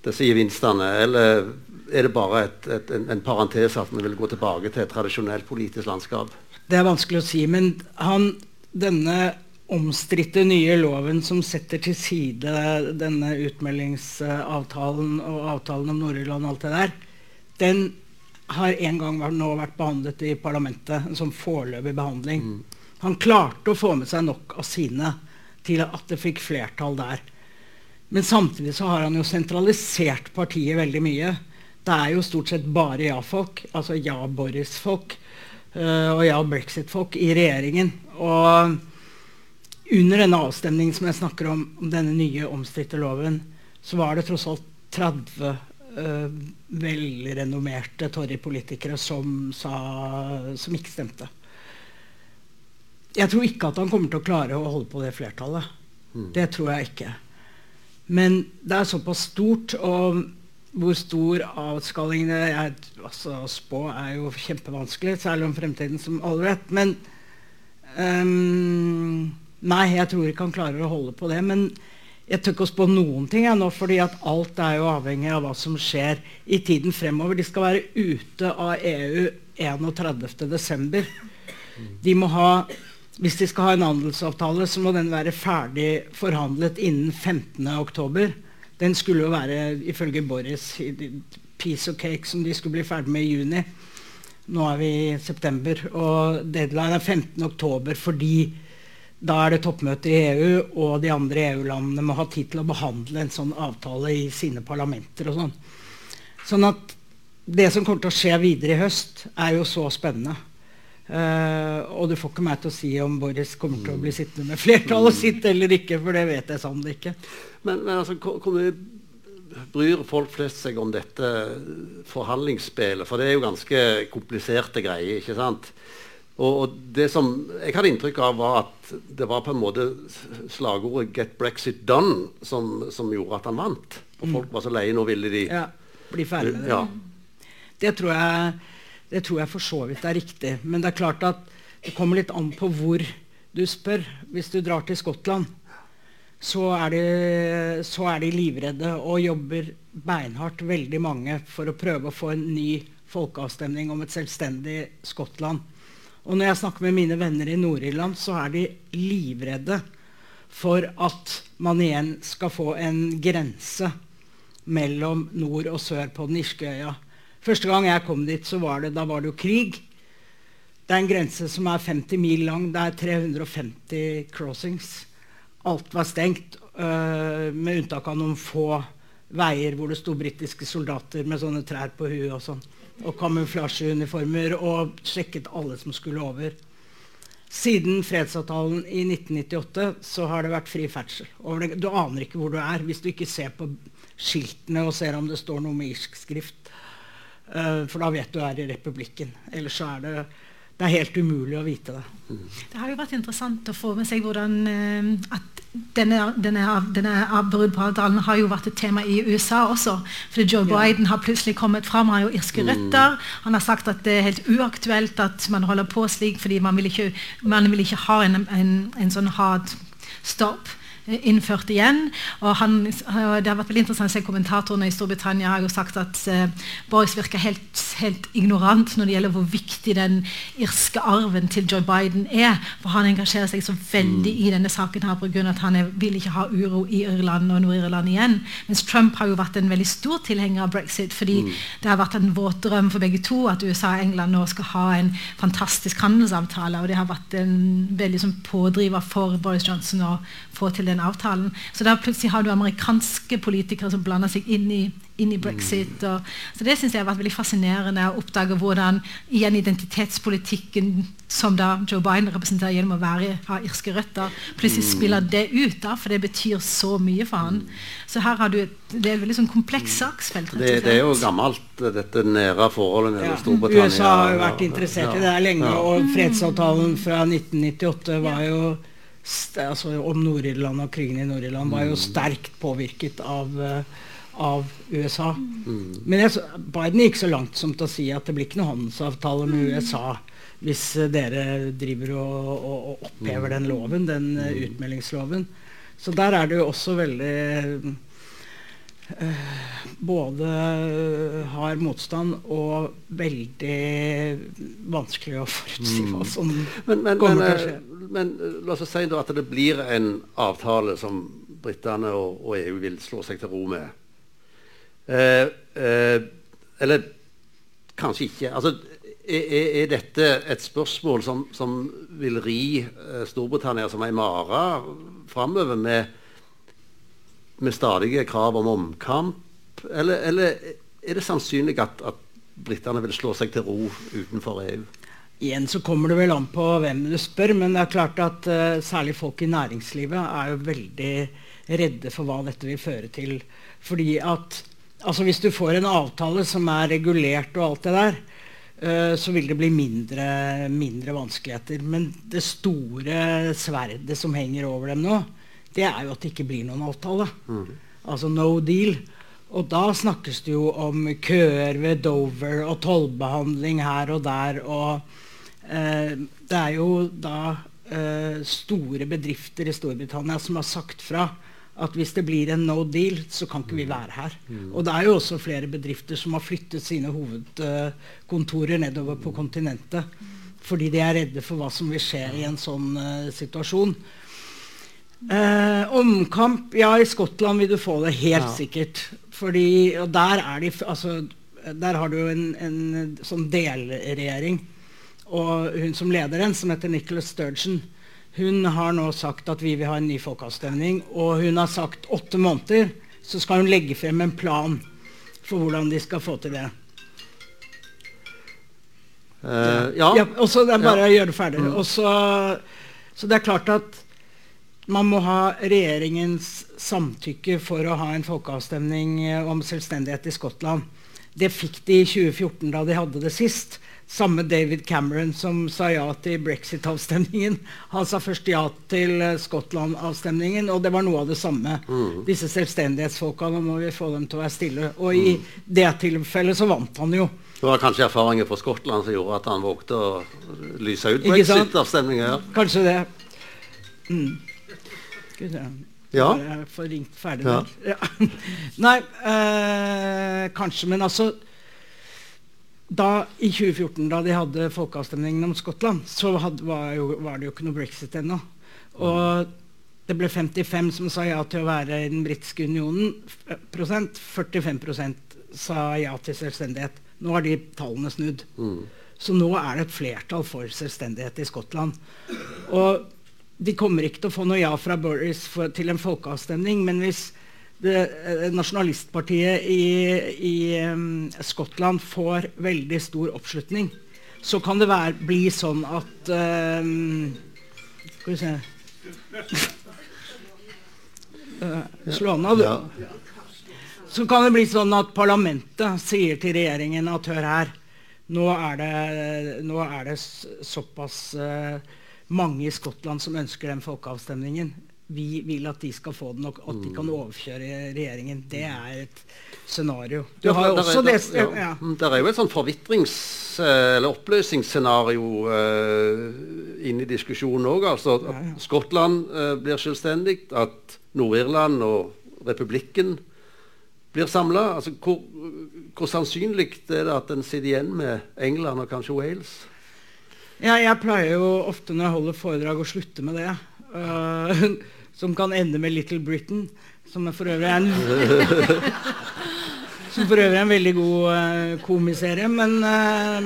disse gevinstene, eller er det bare et, et, en, en parentes at vi vil gå tilbake til et tradisjonelt politisk landskap? Det er vanskelig å si, men han, denne omstridte nye loven som setter til side denne utmeldingsavtalen og avtalen om Nord-Irland og alt det der, den har en gang nå vært behandlet i parlamentet som foreløpig behandling. Mm. Han klarte å få med seg nok av sine til at det fikk flertall der. Men samtidig så har han jo sentralisert partiet veldig mye. Det er jo stort sett bare ja-folk, altså ja-Boris-folk uh, og ja-Brexit-folk i regjeringen. Og under denne avstemningen som jeg snakker om, om denne nye omstridte loven, så var det tross alt 30 uh, eh, velrenommerte Torry-politikere som, som ikke stemte. Jeg tror ikke at han kommer til å klare å holde på det flertallet. Mm. Det tror jeg ikke. Men det er såpass stort, og hvor stor avskalling det er altså, Å spå er jo kjempevanskelig, særlig om fremtiden, som alle vet. Men um, Nei, jeg tror ikke han klarer å holde på det. Men jeg tør ikke å spå noen ting jeg, nå, fordi at alt er jo avhengig av hva som skjer i tiden fremover. De skal være ute av EU 31.12. De må ha hvis de skal ha en handelsavtale, så må den være ferdig forhandlet innen 15.10. Den skulle jo være, ifølge Boris, piece of cake som de skulle bli ferdig med i juni. Nå er vi i september, og deadline er 15.10 fordi da er det toppmøte i EU, og de andre EU-landene må ha tid til å behandle en sånn avtale i sine parlamenter. og Sånn Sånn at det som kommer til å skje videre i høst, er jo så spennende. Uh, og du får ikke meg til å si om Boris kommer til å bli sittende med flertallet sitt eller ikke, for det vet jeg sannelig ikke. Men, men altså, hvor mye bryr folk flest seg om dette forhandlingsspillet? For det er jo ganske kompliserte greier, ikke sant? Og, og det som jeg hadde inntrykk av, var at det var på en måte slagordet 'Get Brexit done' som, som gjorde at han vant. Og folk var så leie, nå ville de ja, bli ferdig med det. Ja. Det tror jeg det tror jeg for så vidt er riktig. Men det er klart at det kommer litt an på hvor du spør. Hvis du drar til Skottland, så er, de, så er de livredde og jobber beinhardt, veldig mange, for å prøve å få en ny folkeavstemning om et selvstendig Skottland. Og når jeg snakker med mine venner i Nord-Irland, så er de livredde for at man igjen skal få en grense mellom nord og sør på den irske øya. Første gang jeg kom dit, så var det, da var det jo krig. Det er en grense som er 50 mil lang. Det er 350 crossings. Alt var stengt, øh, med unntak av noen få veier hvor det sto britiske soldater med sånne trær på huet og sånn. Og kamuflasjeuniformer og sjekket alle som skulle over. Siden fredsavtalen i 1998 så har det vært fri ferdsel. Du aner ikke hvor du er hvis du ikke ser på skiltene og ser om det står noe med irsk skrift. Uh, for da vet du er i republikken. Ellers så er det, det er helt umulig å vite det. Det har jo vært interessant å få med seg hvordan uh, at denne, denne, denne brudd på avtalen har jo vært et tema i USA også. Fordi Joe Biden har plutselig kommet fram, har jo irske mm. røtter. Han har sagt at det er helt uaktuelt at man holder på slik, fordi man vil ikke, man vil ikke ha en, en, en sånn hard stopp innført igjen. og han, Det har vært veldig interessant å se Kommentatorene i Storbritannia har jo sagt at uh, Boris virker helt, helt, ignorant når det gjelder hvor viktig den irske arven til Joe Biden er. For han engasjerer seg så veldig i denne saken her pga. at han er, vil ikke ha uro i Irland og Nord-Irland igjen. Mens Trump har jo vært en veldig stor tilhenger av brexit. fordi mm. det har vært en våt drøm for begge to at USA og England nå skal ha en fantastisk handelsavtale. Og det har vært en veldig som pådriver for Boris Johnson å få til den avtalen. Så da plutselig har du amerikanske politikere som blander seg inn i, inn i brexit. Og, så det synes jeg har vært veldig fascinerende å oppdage hvordan igjen identitetspolitikken som da Joe Biden representerer gjennom å være, ha irske røtter, plutselig mm. spiller det ut. da, For det betyr så mye for han. Så her har du et, det er et veldig sånn komplekst saksfelt. Det, det, er jo gammelt, dette nære forholdet mellom ja. Storbritannia USA har jo vært interessert ja. i det her lenge, ja. og fredsavtalen fra 1998 var jo altså, om Nord-Irland og krigen i Nord-Irland var jo mm. sterkt påvirket av, uh, av USA. Mm. Men jeg, Biden gikk så langt som til å si at det blir ikke noen handelsavtale med mm. USA hvis uh, dere driver og, og, og opphever den loven, den uh, utmeldingsloven. Så der er det jo også veldig både har motstand og veldig vanskelig å forutsi hva som men, men, kommer til å skje men eh, la oss si at det blir en avtale som britene og, og, EU vil slå seg til ro med. Eh, eh, eller kanskje ikke. Altså, er, er, dette et spørsmål som, som vil ri eh, Storbritannia som ei mare framover, med, med, stadige krav om omkamp? Eller, eller er det sannsynlig at, at britene vil slå seg til ro utenfor EU? Igjen så kommer det vel an på hvem du spør, men det er klart at uh, særlig folk i næringslivet er jo veldig redde for hva dette vil føre til. Fordi at altså Hvis du får en avtale som er regulert og alt det der, uh, så vil det bli mindre, mindre, vanskeligheter. Men det store sverdet som henger over dem nå, det er jo at det ikke blir noen avtale. Mm. Altså no deal. Og da snakkes det jo om køer ved Dover og tollbehandling her og der. og Eh, det er jo da eh, store bedrifter i Storbritannia som har sagt fra at hvis det blir en no deal, så kan ikke vi mm. være her. Mm. Og det er jo også flere bedrifter som har flyttet sine hovedkontorer nedover på kontinentet. Fordi de er redde for hva som vil skje i en sånn uh, situasjon. Uh, omkamp Ja, i Skottland vil du få det helt ja. sikkert. Fordi, og der, er de, altså, der har du jo en, en sånn delregjering og hun som leder den, som heter Nicholas Sturgeon, Hun har nå sagt at vi vil ha en ny folkeavstemning, og hun har sagt åtte måneder så skal hun legge frem en plan for hvordan de skal få til det. Uh, ja. Ja, og så det er bare Ja. å gjøre det ferdig. Og så, så det er klart at man må ha regjeringens samtykke for å ha en folkeavstemning eh, om selvstendighet i Skottland. Det fikk de i 2014, da de hadde det sist. Samme David Cameron som sa ja til brexit-avstemningen. Han sa først ja til eh, Skottland-avstemningen, og det var noe av det samme. Disse selvstendighetsfolka, nå må vi få dem til å være stille. Og i det tilfellet så vant han jo. Det var kanskje erfaringer fra Skottland som gjorde at han vågte å lyse ut brexit-avstemninga. Ja. Kanskje det. Mm. Vi. Ja. Jeg får ringt ferdig Ja. Ja. Nei, eh, kanskje, men altså da, I 2014, da de hadde folkeavstemningen om Skottland, så hadde, var, jo, var det jo ikke noe brexit ennå. Og det ble 55 som sa ja til å være i den britiske unionen. Prosent, 45 sa ja til selvstendighet. Nå har de tallene snudd. Så nå er det et flertall for selvstendighet i Skottland. Og de kommer ikke til å få noe ja fra Boris for, til en folkeavstemning, men hvis det, eh, nasjonalistpartiet i, i um, Skottland får veldig stor oppslutning, så kan det være, bli sånn at um, Skal vi se uh, Slå da, du. Så kan det bli sånn at parlamentet sier til regjeringen at hør her, nå er det, nå er det såpass eh, mange i Skottland som ønsker den folkeavstemningen. Vi vil at de skal få den, og at de kan overkjøre regjeringen. Det er et scenario. Du Ja, har jo der er- også det ja. ja. Mm, Der er jo et sånn forvitrings- eh, eller oppløsningsscenario uh, inne i diskusjonen òg. Altså at ja. Skottland uh, blir selvstendig, at Nord-Irland og republikken blir samla. Altså, hvor, hvor sannsynlig er det at en sitter igjen med England og kanskje Wales? Ja, jeg pleier jo ofte når jeg holder foredrag å slutte med det. Uh, som kan ende med Little Britain, som er for øvrig er en Som for øvrig er en veldig god uh, komiserie. Men uh,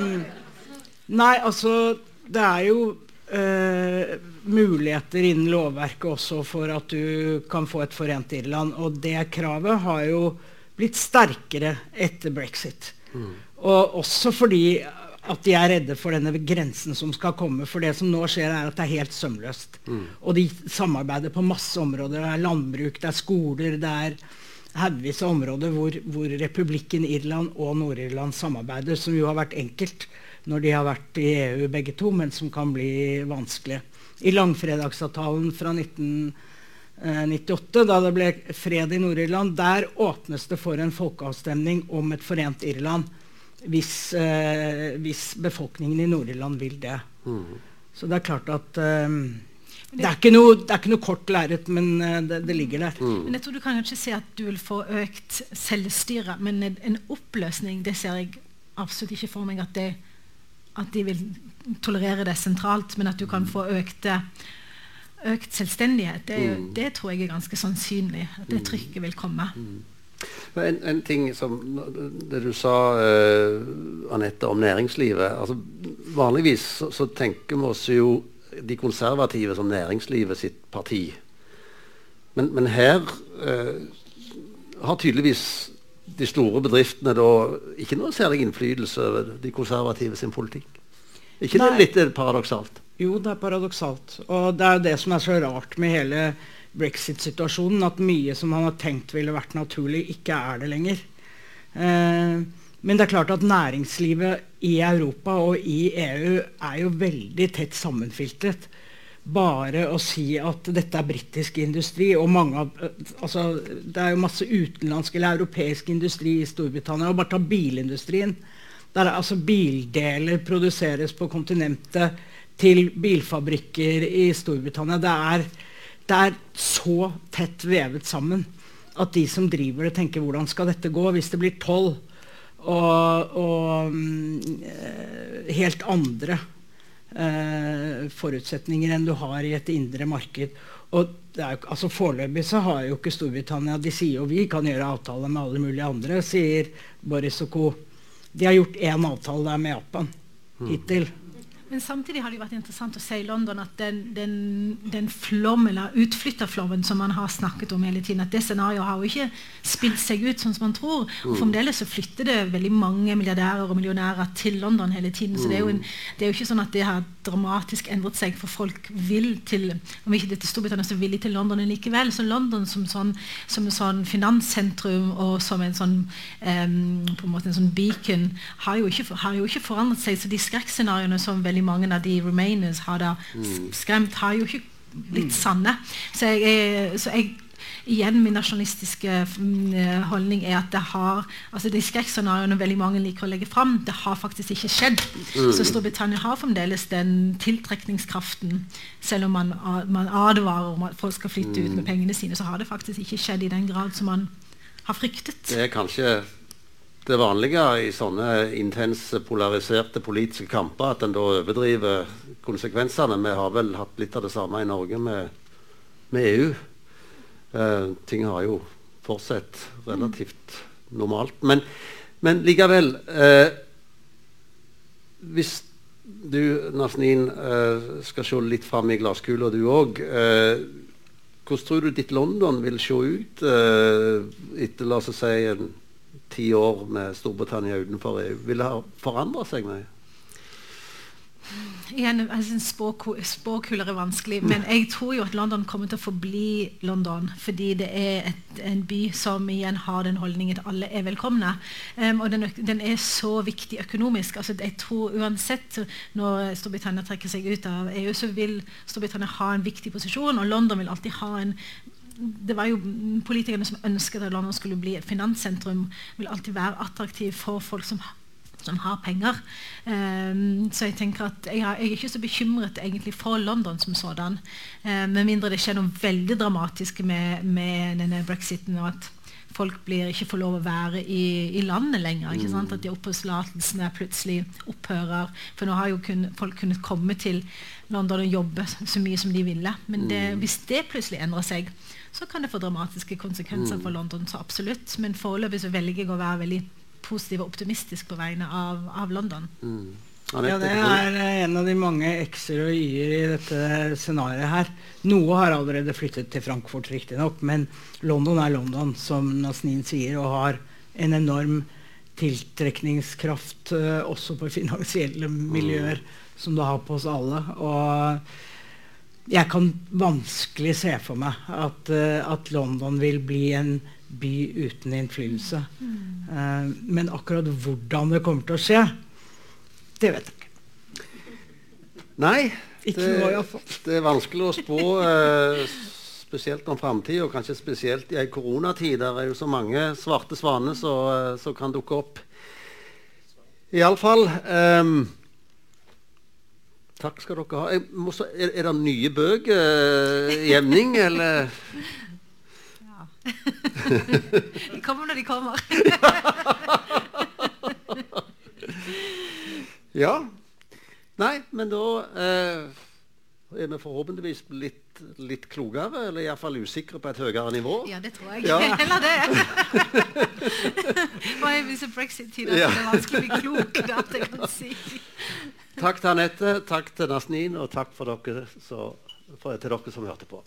Nei, altså Det er jo uh, muligheter innen lovverket også for at du kan få et forent Irland. Og det kravet har jo blitt sterkere etter brexit. Og også fordi at de er redde for denne grensen som skal komme. For det som nå skjer, er at det er helt sømløst. Og de samarbeider på masse områder. Det er landbruk, det er skoler, det er haugvis av områder hvor, hvor republikken Irland og Nord-Irland samarbeider, som jo har vært enkelt når de har vært i EU begge to, men som kan bli vanskelig. I langfredagsavtalen fra 1998, da det ble fred i Nord-Irland, der åpnes det for en folkeavstemning om et forent Irland hvis, eh, hvis befolkningen i Nord-Irland vil det. Så det er klart at eh, det, er ikke noe, det er ikke noe kort lerret, men eh, det, det ligger der. Men jeg tror du kan ikke si at du vil få økt selvstyre, men en, en oppløsning det ser jeg absolutt ikke for meg at, det, at de vil tolerere det sentralt, men at du kan få økte, økt selvstendighet. Det, er jo- det tror jeg er ganske sannsynlig. At det trykket vil komme. En, en ting som Det du sa, uh, Anette, om næringslivet. altså Vanligvis så, så tenker vi oss jo de konservative som næringslivet sitt parti. Men, men her uh, har tydeligvis de store bedriftene da ikke noe særlig innflytelse over de konservative sin politikk. ikke det Nei. litt paradoksalt? Jo, det er paradoksalt. Og det er jo det som er så rart med hele brexit-situasjonen, at mye som han har tenkt ville vært naturlig, ikke er det lenger. Eh, men det er klart at næringslivet i Europa og i EU er jo veldig tett sammenfiltret. Bare å si at dette er britisk industri, og mange av altså, Det er jo masse utenlandsk eller europeisk industri i Storbritannia. og Bare ta bilindustrien. Der er, altså, bildeler produseres på kontinentet til bilfabrikker i Storbritannia. Det er, det er så tett vevet sammen at de som driver det, tenker hvordan skal dette gå hvis det blir tolv og, og mm, eh, helt andre eh, forutsetninger enn du har i et indre marked. Og det er altså Foreløpig så har jo ikke Storbritannia De sier jo vi kan gjøre avtaler med alle mulige andre, sier Boris og co. De har gjort én avtale der med Japan hittil. Men samtidig har det vært interessant å se i London at den, den, den flommen, eller utflytterflommen som man har snakket om hele tiden, at det scenarioet har jo ikke spilt seg ut sånn som man tror. Og fremdeles så flytter det veldig mange milliardærer og millionærer til London hele tiden. Så det er jo, en, det er jo ikke sånn at det har dramatisk endret seg, for folk vil til om ikke det til Storbritannia, så vil de til London likevel. Så London som sånn, som sånn finanssentrum og som en sånn, um, på en måte en sånn beacon har jo, ikke, har jo ikke forandret seg. Så de skrekkscenarioene som veldig mange av de remainers har da skremt, har jo ikke blitt sanne. Så jeg, så jeg igjen min nasjonalistiske mm, holdning er at det har altså de skrekkscenarioene veldig mange liker å legge fram, det har faktisk ikke skjedd. Mm. Så Storbritannia har fremdeles den tiltrekningskraften. Selv om man, man advarer om at folk skal flytte ut med pengene sine, så har det faktisk ikke skjedd i den grad som man har fryktet. Det er kanskje det vanlige i sånne intense, polariserte politiske kamper at en da overdriver konsekvensene. Vi har vel hatt litt av det samme i Norge med, med EU. Eh, ting har jo fortsatt relativt normalt. Men, men likevel eh, Hvis du, Nasnin, eh, skal se litt fram i glasskula, du òg. Eh, hvordan tror du ditt London vil se ut eh, etter la oss si en ti år med Storbritannia utenfor EU? Vil det ha forandra seg mye? Igjen, altså, Spåkuler er vanskelig, men jeg tror jo at London kommer til å forbli London. Fordi det er et, en by som igjen har den holdningen at alle er velkomne. Um, og den, den, er så viktig økonomisk. altså jeg tror Uansett når Storbritannia trekker seg ut av EU, så vil Storbritannia ha en viktig posisjon. Og London vil alltid ha en det var jo Politikerne som ønsket at London skulle bli et finanssentrum, vil alltid være attraktiv for folk som, som har penger. Um, så jeg tenker at jeg, har, jeg, er ikke så bekymret egentlig for London som sådan. Um, med mindre det skjer noe veldig dramatisk med, med denne brexiten. og at folk blir ikke får lov å være i, i landet lenger. ikke sant? At de oppholdstillatelsene plutselig opphører. For nå har jo kun, folk kunnet komme til London og jobbe så mye som de ville. Men det, hvis det plutselig endrer seg, så kan det få dramatiske konsekvenser for London. så absolutt. Men foreløpig så velger jeg å være veldig positiv og optimistisk på vegne av, av London. Mm. Ja, Det er en av de mange x-er og y-er i dette scenarioet her. Noe har allerede flyttet til Frankfurt, riktignok, men London er London, som Nasnin sier, og har en enorm tiltrekningskraft uh, også på finansielle miljøer, mm. som det har på oss alle. Og jeg kan vanskelig se for meg at, uh, at London vil bli en by uten innflytelse. Mm. Uh, men akkurat hvordan det kommer til å skje, det vet jeg ikke. Nei. Ikke det, det er vanskelig å spå, uh, spesielt om framtida, og kanskje spesielt i ei koronatid. Der er jo så mange svarte svaner som kan dukke opp. Iallfall um, Takk skal dere ha. Må, er, er, det nye bøker i emning, eller? Ja. de kommer når de kommer. ja. Nei, men da eh, er vi forhåpentligvis litt, litt klokere, eller iallfall usikre på et høyere nivå. Ja, det tror jeg. Ja. eller det. Bare disse brexit-tider? Ja. Det er vanskelig å bli klok, det kan si. Takk til Anette, takk til Nasnin, og takk for dere så, for, til dere som hørte på.